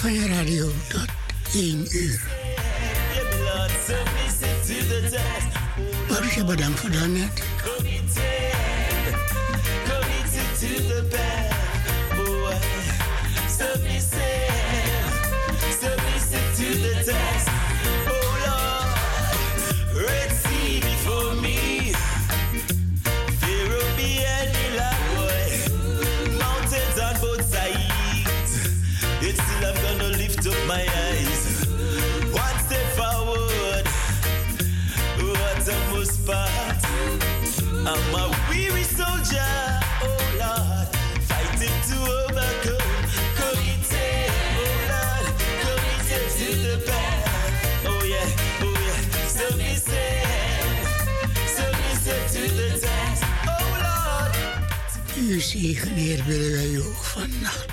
van je radio tot 1 uur. Borussia bedankt voor daarnet. Dus zegen, Heer, willen wij u ook vannacht.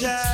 Yeah.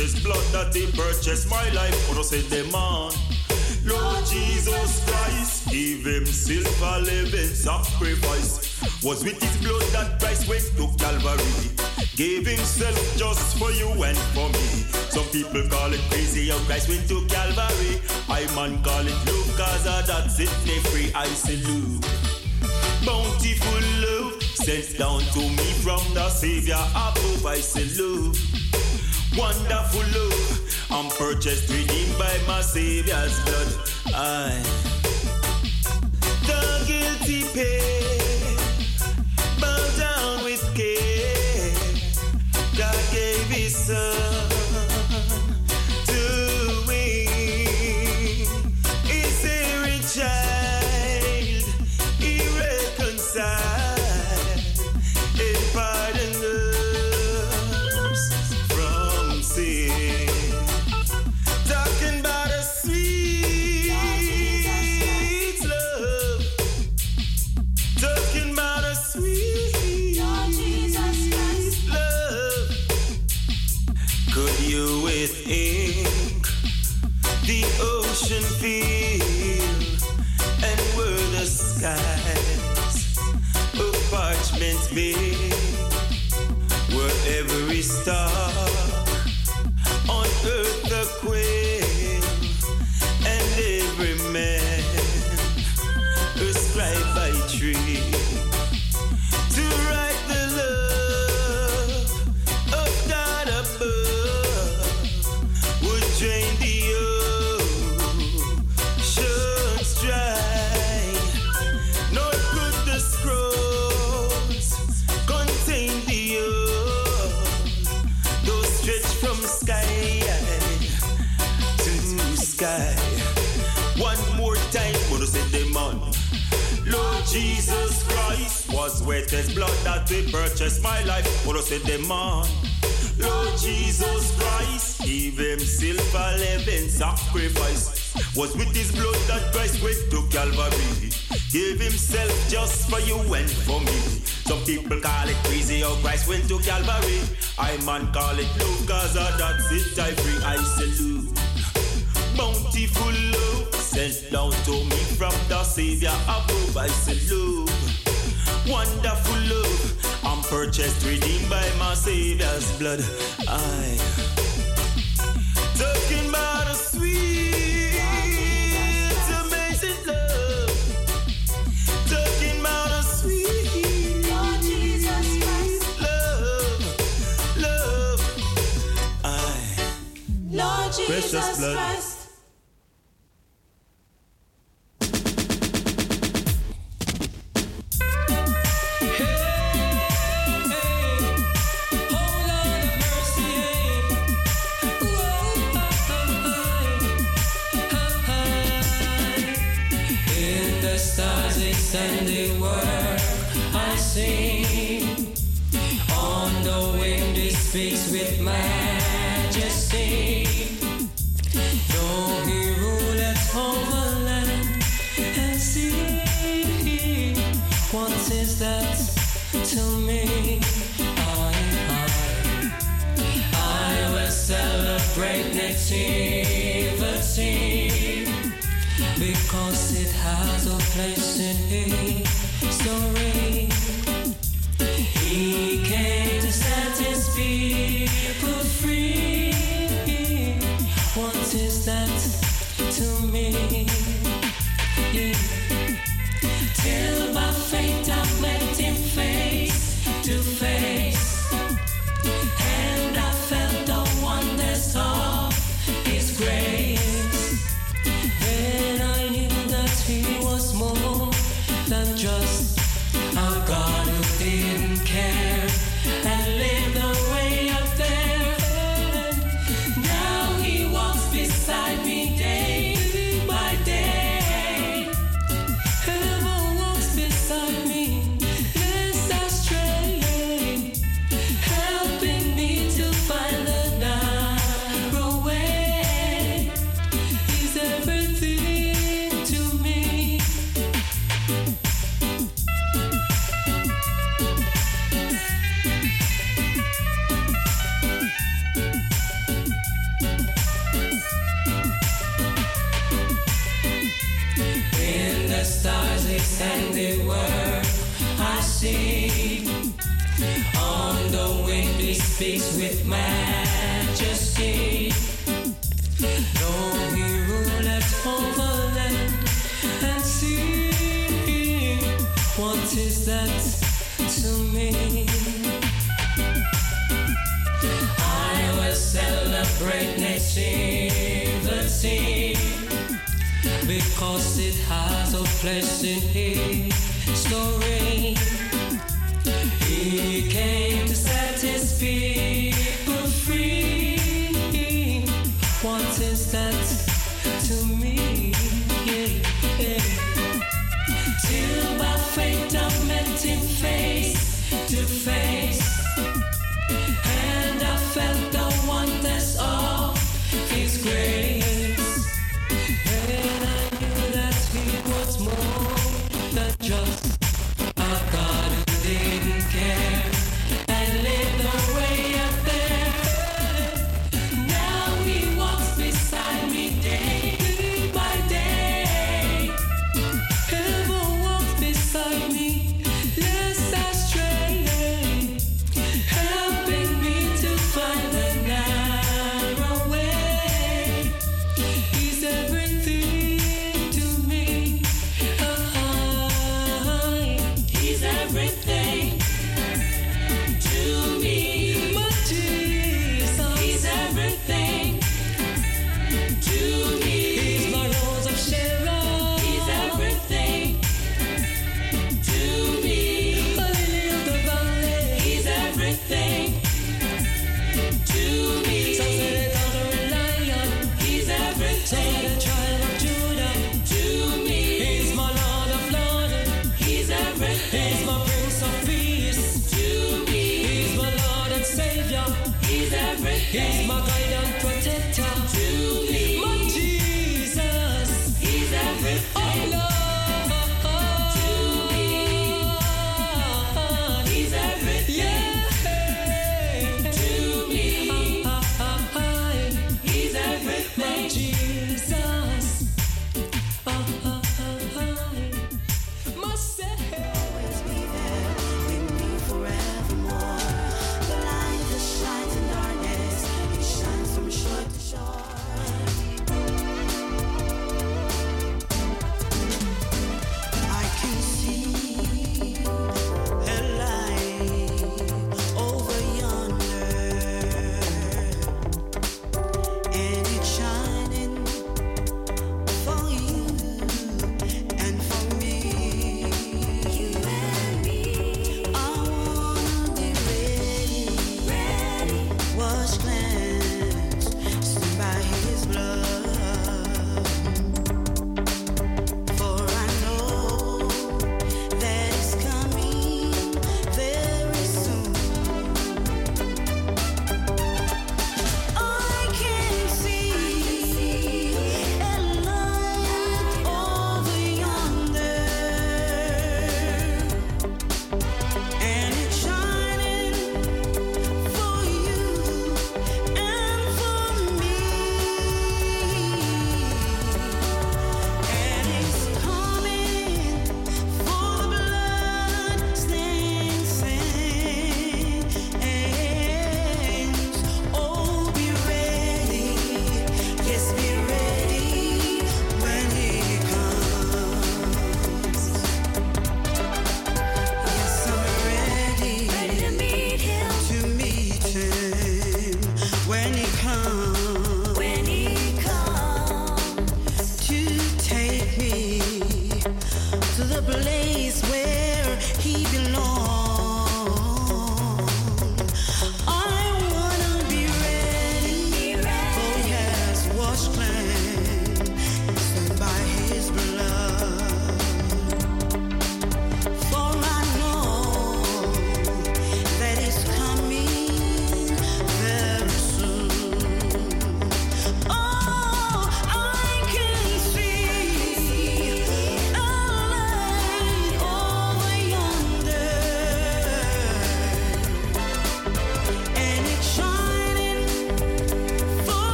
His blood that he purchased my life. Say the man. Lord Jesus Christ give himself silver living sacrifice. Was with his blood that Christ went to Calvary. Gave himself just for you and for me. Some people call it crazy how Christ went to Calvary. I man call it love cause ah, that's it free. I salute. Bountiful love sent down to me from the Savior above. I salute. Wonderful love, I'm purchased, redeemed by my Savior's blood. I, the guilty pay, bow down with care. God gave His Son. Man call it love cause that's it I free. I salute. Bountiful love sent down to me from the Savior above. I salute. Wonderful love, I'm purchased, redeemed by my Savior's blood. I Lord Jesus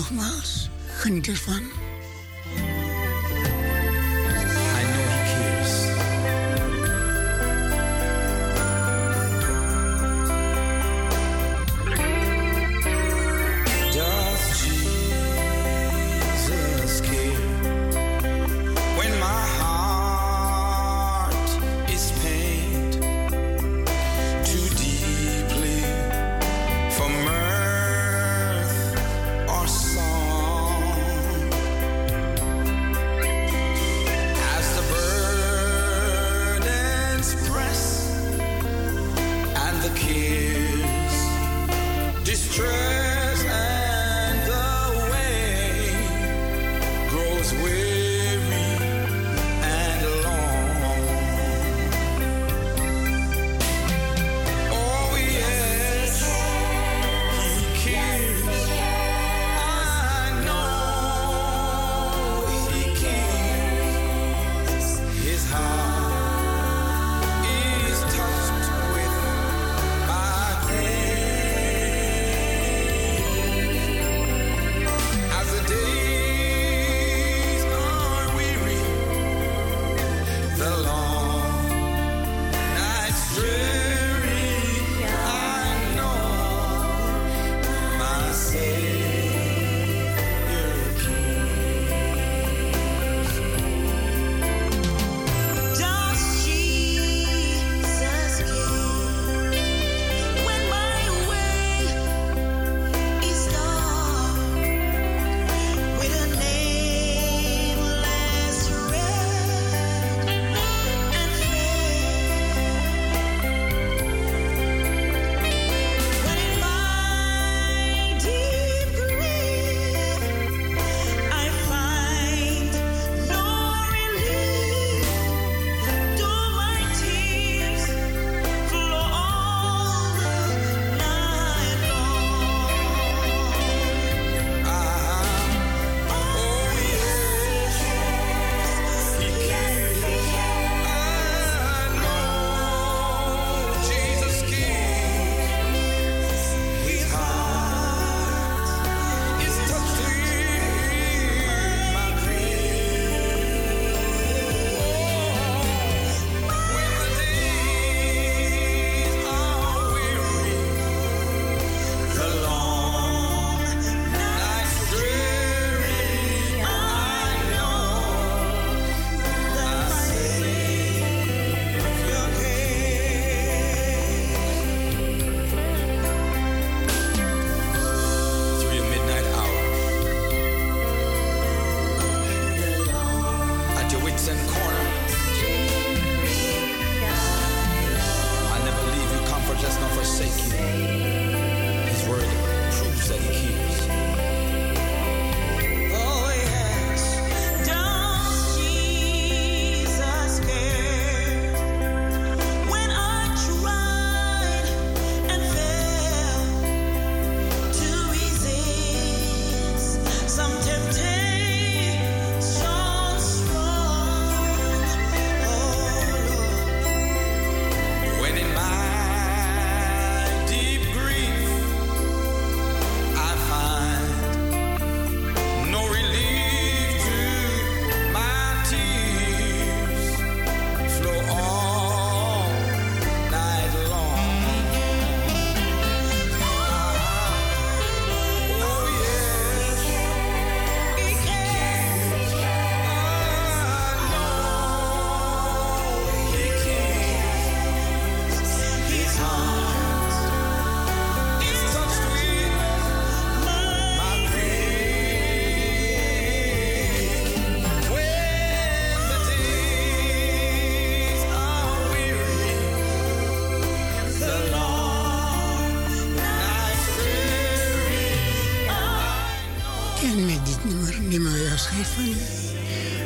nogmaals. Geniet.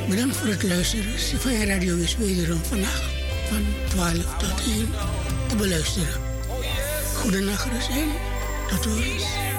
Bedankt voor het luisteren. Sylvania Radio is wederom vannacht van 12 tot 1 te beluisteren. Goedenacht, en tot horens.